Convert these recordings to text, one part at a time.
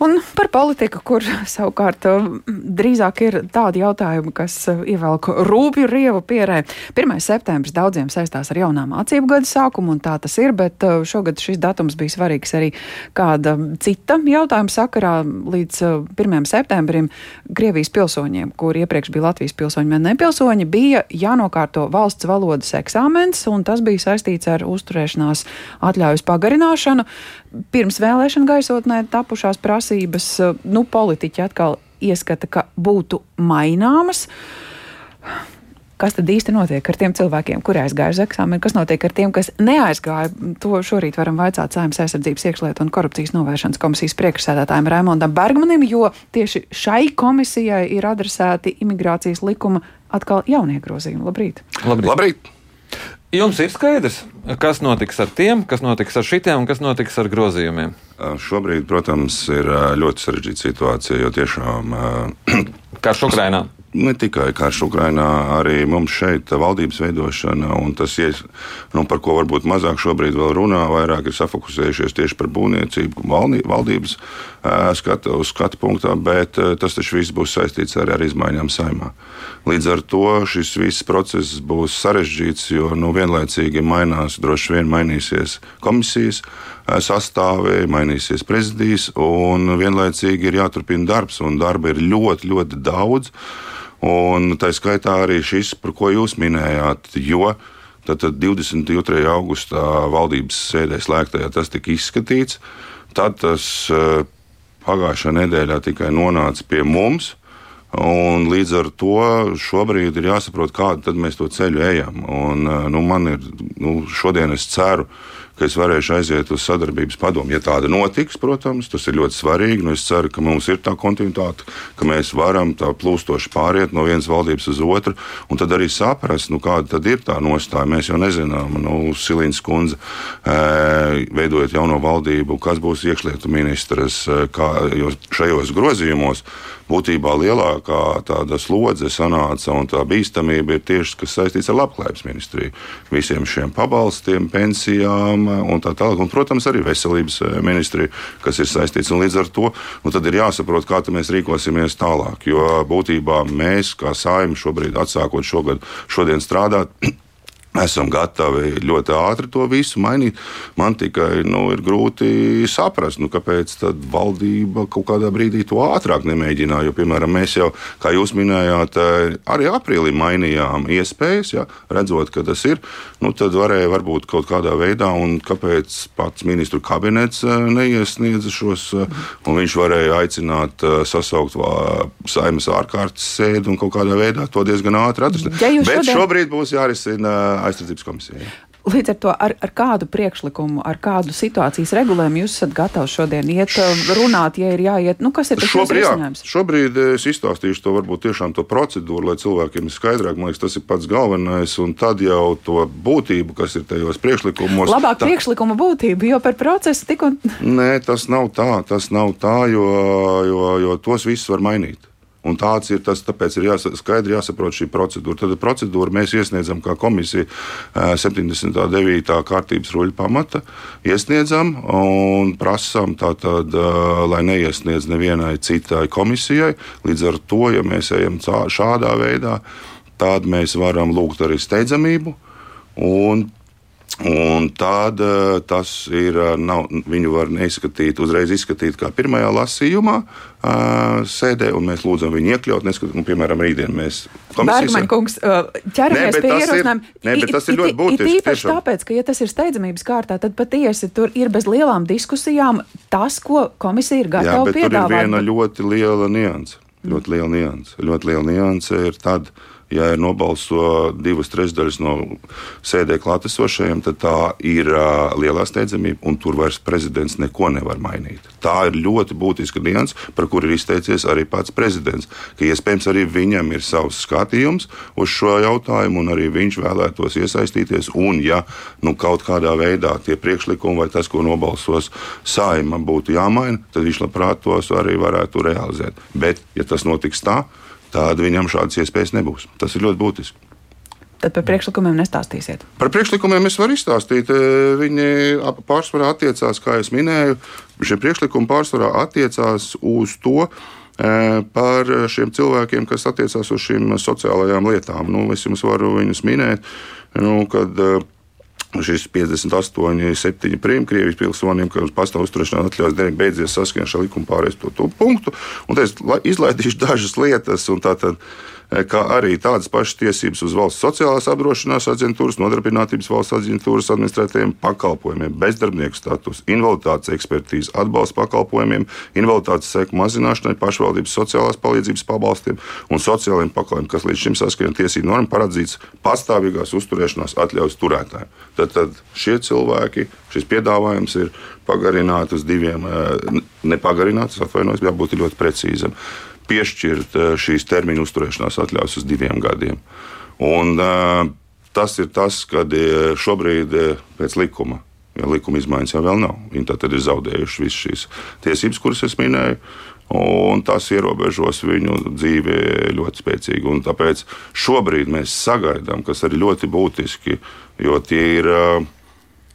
Un par politiku, kur savukārt drīzāk ir tādi jautājumi, kas ievelk rūpju rievu pierē. 1. septembris daudziem saistās ar jaunā mācību gada sākumu, un tā tas ir, bet šogad šis datums bija svarīgs arī kāda cita jautājuma sakarā. Līdz 1. septembrim Krievijas pilsoņiem, kur iepriekš bija Latvijas pilsoņi, bet nepilsoņi, bija jānokārto valsts valodas eksāmens, un tas bija saistīts ar uzturēšanās atļaujas pagarināšanu. Pirms vēlēšana gaisotnē tapušās prasības, eh, nu, politiķi atkal ieskata, ka būtu maināmas. Kas tad īsti notiek ar tiem cilvēkiem, kuri aizgāja uz eksāmenu? Kas notiek ar tiem, kas neaizgāja? To šorīt varam vaicāt Saimnes aizsardzības iekšlietu un korupcijas novēršanas komisijas priekšsēdētājiem Raimondam Bergmanim, jo tieši šai komisijai ir adresēti imigrācijas likuma atkal jaunie grozījumi. Labrīt! Labrīt! Labrīt. Jums ir skaidrs, kas notiks ar tiem, kas notiks ar šitiem un kas notiks ar grozījumiem? Šobrīd, protams, ir ļoti sarežģīta situācija, jo tiešām. Karš Ukrainā ne tikai karš Ukrainā, arī mums šeit valdības veidošana, un tas, ies, nu, par ko varbūt mazāk šobrīd vēl runā, vairāk ir safokusējušies tieši par būvniecību, valdības skatu, skatu punktā, bet tas taču viss būs saistīts arī ar izmaiņām saimā. Līdz ar to šis viss process būs sarežģīts, jo nu, vienlaicīgi mainās, droši vien mainīsies komisijas sastāvē, mainīsies prezidijas, un vienlaicīgi ir jāturpina darbs, un darba ir ļoti, ļoti daudz. Un tā skaitā arī šis, par ko jūs minējāt, jo tad 22. augustā valdības sēdē slēgtajā tas tika izskatīts. Tad tas eh, pagājušā nedēļā tikai nonāca pie mums. Un līdz ar to šobrīd ir jāsaprot, kādu mēs to ceļu ejam. Un, eh, nu, man ir, nu, šodien es ceru, ka es varēšu aiziet uz sadarbības padomu. Ja tāda notiks, protams, tas ir ļoti svarīgi. Nu, es ceru, ka mums ir tā kontinuitāte, ka mēs varam tā plūstoši pāriet no vienas valdības uz otru, un tad arī saprast, nu, kāda ir tā nostāja. Mēs jau nezinām, nu, Silīnas kundze, e, veidojot jauno valdību, kas būs iekšlietu ministrs, kā, jo šajos grozījumos būtībā lielākā tāda slodze sanāca un tā bīstamība ir tieši kas saistīts ar labklājības ministriju. Visiem šiem pabalstiem, pensijām un tā tālāk. Un, protams, arī veselības eh, ministriju, kas ir saistīts. Un līdz ar to nu, ir jāsaprot, kā mēs rīkosimies tālāk. Jo būtībā mēs, kā saimnieki, šobrīd atsākot šogad, šodien strādāt. Esam gatavi ļoti ātri to visu mainīt. Man tikai nu, ir grūti saprast, nu, kāpēc valdība kaut kādā brīdī to ātrāk nemēģināja. Jo, piemēram, mēs jau, kā jūs minējāt, eh, arī aprīlī mainījām iespējas, ja, redzot, ka tas ir. Nu, tad varēja varbūt kaut kādā veidā, un kāpēc pats ministru kabinets eh, neiesniedza šos, eh, un viņš varēja aicināt sasaukt saimnes ārkārtas sēdi un kaut kādā veidā to diezgan ātri atrast. Ja Bet šodien... šobrīd būs jārisina aizsardzības komisijai. Līdz ar to, ar, ar kādu priekšlikumu, ar kādu situācijas regulējumu jūs esat gatavs šodien iet, runāt, ja ir jāiet? Nu, kas ir tas šobrīd, risinājums? Šobrīd es izstāstīšu to varbūt tiešām to procedūru, lai cilvēkiem ir skaidrāk. Man liekas, tas ir pats galvenais, un tad jau to būtību, kas ir tajos priekšlikumos. Labāk tā... priekšlikuma būtību, jo par procesu tik un. Nē, tas nav tā, tas nav tā, jo, jo, jo tos visus var mainīt. Un tāds ir tas, tāpēc ir jāsa, skaidri jāsaprot šī procedūra. Tad procedūru mēs iesniedzam kā komisija 79. kārtības ruļu pamata, iesniedzam un prasām tātad, lai neiesniedz nevienai citai komisijai. Līdz ar to, ja mēs ejam šādā veidā, tad mēs varam lūgt arī steidzamību. Un Un tad eh, tas ir, eh, nav, viņu var neizskatīt, uzreiz izskatīt kā pirmajā lasījumā, uh, sēdē, un mēs lūdzam viņu iekļaut. Neskat, nu, piemēram, rītdien mēs Bergmaņa kungs, ķeramies nē, pie ierosinājuma. Nē, bet tas ir ļoti būtiski. Ir īpaši tāpēc, ka, ja tas ir steidzamības kārtā, tad patiesi tur ir bez lielām diskusijām tas, ko komisija ir gatava Jā, piedāvāt. Tur ir viena ļoti liela nianse. Ļoti liela nianse. Ļoti liela nianse ir tad, kad ja ir nobalso divas trešdaļas no sēdē klātesošajiem, tad tā ir lielā steidzamība, un tur vairs prezidents neko nevar mainīt. Tā ir ļoti būtiska nianses, par kuru ir izteicies arī pats prezidents. Ka iespējams arī viņam ir savs skatījums uz šo jautājumu, un arī viņš vēlētos iesaistīties. Un, ja nu, kaut kādā veidā tie priekšlikumi vai tas, ko nobalsos saima, būtu jāmaina, tad viņš labprāt tos arī varētu realizēt. Bet, ja tas notiks tā, tad viņam šādas iespējas nebūs. Tas ir ļoti būtiski. Tad par priekšlikumiem nestāstīsiet. Par priekšlikumiem es varu izstāstīt. Viņi pārsvarā attiecās, kā jau minēju, šie priekšlikumi pārsvarā attiecās uz to, par šiem cilvēkiem, kas attiecās uz šīm sociālajām lietām. Nu, es jums varu viņus minēt, nu, kad šis 58, 7 prīm Krievijas pilsoniem, kas pastāv uzturēšanās atļaujas dēļ beidzies saskaņā ar likuma pārējais to, to punktu. Un es izlaidīšu dažas lietas. Tātad, kā arī tādas pašas tiesības uz valsts sociālās apdrošināšanas aģentūras, nodarbinātības valsts aģentūras administrētajiem pakalpojumiem, bezdarbnieku status, invaliditātes ekspertīzes, atbalsta pakalpojumiem, invaliditātes seku mazināšanai, pašvaldības sociālās palīdzības pabalstiem un sociālajiem pakalpojumiem, kas līdz šim saskaņā tiesību normu paredzīts pastāvīgās uzturēšanās atļaujas turētājiem. Tad, tad šie cilvēki, šis piedāvājums ir pagarināts uz diviem, eh, nepagarināts, atvainojos, jābūt ļoti precīzam piešķirt eh, šīs termiņu uzturēšanās atļaujas uz diviem gadiem. Un, eh, tas ir tas, kad eh, šobrīd pēc likuma. Ja likuma izmaiņas jau nav. Viņi tad ir zaudējuši visas šīs tiesības, kuras es minēju, un tas ierobežos viņu dzīvi ļoti spēcīgi. Un tāpēc šobrīd mēs sagaidām, kas ir ļoti būtiski, jo tie ir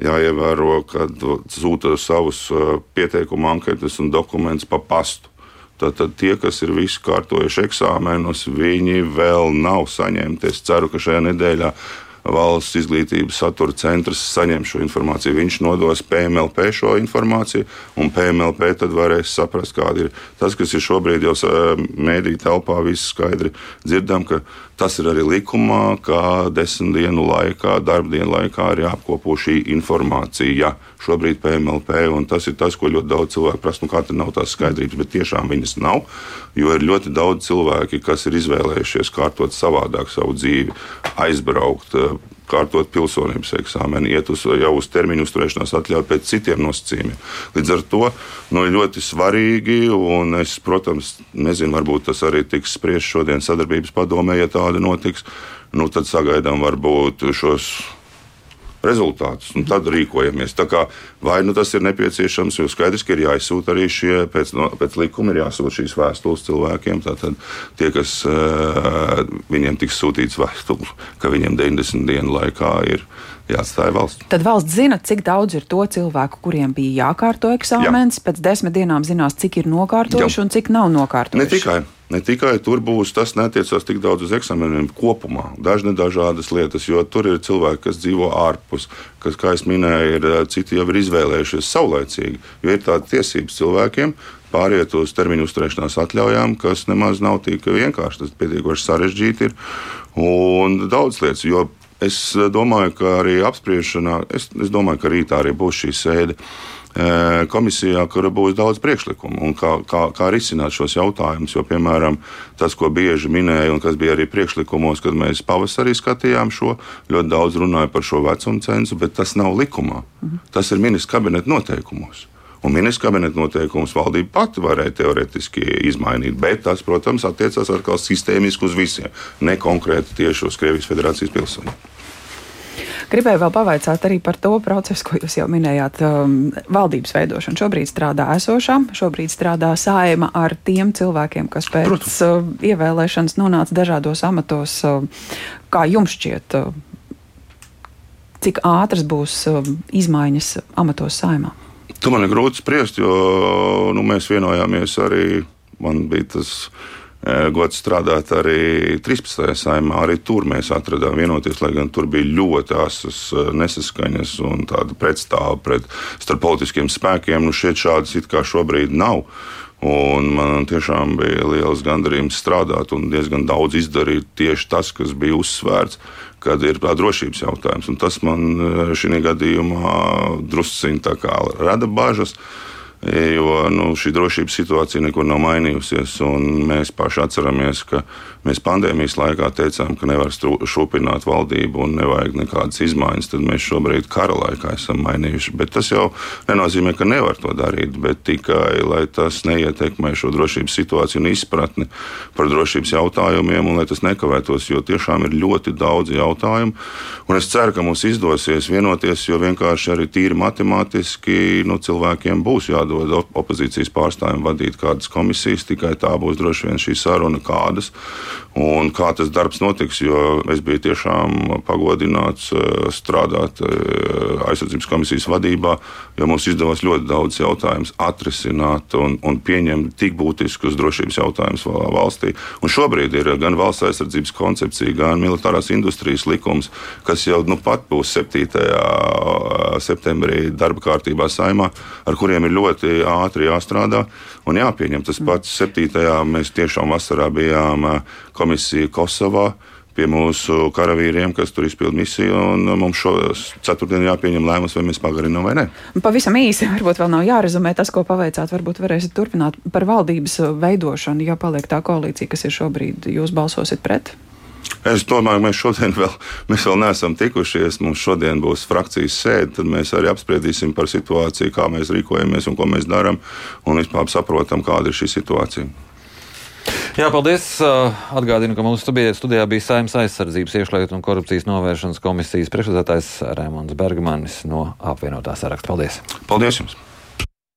jāievēro, kad sūta savus pieteikumu anketas un dokumentus pa pastu. Tātad tie, kas ir visi kārtojuši eksāmenus, viņi vēl nav saņemti. Es ceru, ka šajā nedēļā valsts izglītības satura centrs saņem šo informāciju. Viņš nodos PMLP šo informāciju, un PMLP tad varēs saprast, kāda ir tas, kas ir šobrīd jau mēdī telpā, viss skaidri dzirdam, ka Tas ir arī likumā, ka desmit dienu laikā, darbdienu laikā ir jāapkopo šī informācija. Šobrīd PMLP, un tas ir tas, ko ļoti daudz cilvēku prasa. Nu, kā tad nav tās skaidrības, bet tiešām viņas nav. Jo ir ļoti daudz cilvēki, kas ir izvēlējušies kārtot savādāk savu dzīvi, aizbraukt kārtot pilsonības eksāmenu, iet uz, jau uz termiņu uzturēšanās atļauju pēc citiem nosacījumiem. Līdz ar to nu, ļoti svarīgi, un es, protams, nezinu, varbūt tas arī tiks spriests šodien sadarbības padomē, ja tāda notiks. Nu, tad sagaidām varbūt šos rezultātus, un tad rīkojamies. Tā kā, vai nu tas ir nepieciešams, jo skaidrs, ka ir jāizsūta arī šie, pēc, no, pēc likuma ir jāsūta šīs vēstules cilvēkiem. Tātad tie, kas uh, viņiem tiks sūtīts vēstules, ka viņiem 90 dienu laikā ir jāatstāja valsts. Tad valsts zina, cik daudz ir to cilvēku, kuriem bija jākārto eksāmenis. Jā. Pēc desmit dienām zinās, cik ir nokārtojuši Jā. un cik nav nokārtojuši. Ne tikai. Ne tikai tur būs tas, netiecās tik daudz uz eksāmeniem kopumā, dažne dažādas lietas, jo tur ir cilvēki, kas dzīvo ārpus, kas, kā jau minēju, ir eh, citi jau ir izvēlējušies saulēcīgi, jo ir tāda tiesības cilvēkiem pāriet uz termiņu uzturēšanās atļaujām, kas nemaz nav tik vienkārši. Tas pietiekoši sarežģīti ir un daudz lietas. Es domāju, ka arī apspriešanā, es, es domāju, ka rītā arī būs šī sēde komisijā, kur būs daudz priekšlikumu un kā, kā, kā risināt šos jautājumus. Jo, piemēram, tas, ko bieži minēja, un kas bija arī priekšlikumos, kad mēs pavasarī skatījām šo, ļoti daudz runāja par šo vecumu cenzu, bet tas nav likumā. Mhm. Tas ir ministrs kabineta noteikumos. Un ministrs kabineta noteikumus valdība pati varēja teorētiski izmainīt, bet tas, protams, attiecās atkal sistēmiski uz visiem, ne konkrēti tieši uz Krievijas federācijas pilsoņiem. Gribēju vēl pavaicāt arī par to procesu, ko jūs jau minējāt. Um, valdības veidošana šobrīd strādā esošā, šobrīd strādā saima ar tiem cilvēkiem, kas pēc Protams. uh, ievēlēšanas nonāca dažādos amatos. Uh, kā jums šķiet, uh, cik ātras būs uh, izmaiņas amatos saimā? Tu man ir grūti spriest, jo nu, mēs vienojāmies arī. Man bija tas gods strādāt arī 13. saimā. Arī tur mēs atradām vienoties, lai gan tur bija ļoti asas nesaskaņas un tāda pretstāva pret starp politiskiem spēkiem. Nu, šeit šādas it kā šobrīd nav. Un man tiešām bija liels gandarījums strādāt un diezgan daudz izdarīt tieši tas, kas bija uzsvērts, kad ir drošības jautājums. Un tas man šī gadījumā drusciņā rada bažas. Uh, jo nu, šī drošības situācija nekur nav mainījusies. Mēs paši atceramies, ka mēs pandēmijas laikā teicām, ka nevar šūpināt valdību un nevajag nekādas izmaiņas. Tad mēs šobrīd kara laikā esam mainījuši. Bet tas jau nenozīmē, ka nevar to darīt, bet tikai lai tas neietekmē šo drošības situāciju un izpratni par drošības jautājumiem, un lai tas nekavētos, jo tiešām ir ļoti daudz jautājumu. Un es ceru, ka mums izdosies vienoties, jo vienkārši arī tīri matemātiski nu, cilvēkiem būs jādara jādod opozīcijas pārstāvjiem vadīt kādas komisijas, tikai tā būs droši vien šī saruna, kādas un kā tas darbs notiks. Jo es biju tiešām pagodināts strādāt aizsardzības komisijas vadībā, jo mums izdevās ļoti daudz jautājumus atrisināt un, un pieņemt tik būtiskus drošības jautājumus valstī. Un šobrīd ir gan valsts aizsardzības koncepcija, gan militārās industrijas likums, kas jau nu pat būs 7. septembrī darba kārtībā saimā, ar kuriem ir ļoti ātri jāstrādā un jāpieņem. Tas pats 7. mēs tiešām vasarā bijām komisija Kosovā pie mūsu karavīriem, kas tur izpild misiju. Mums šo ceturtdienu jāpieņem lēmums, vai mēs pagarinām vai nē. Pavisam īsi, varbūt vēl nav jārezumē tas, ko paveicāt. Varbūt varēsiet turpināt par valdības veidošanu, ja paliek tā koalīcija, kas ir šobrīd. Jūs balsosiet pret? Es domāju, mēs šodien vēl, mēs vēl neesam tikušies. Mums šodien būs frakcijas sēde, tad mēs arī apspriedīsim par situāciju, kā mēs rīkojamies un ko mēs darām, un vispār saprotam, kāda ir šī situācija. Jā, paldies. Atgādinu, ka mūsu studijā bija Saimnes aizsardzības iekšlietu un korupcijas novēršanas komisijas priekšsēdētājs Rēmons Bergmanis no apvienotā saraksta. Paldies! Paldies jums!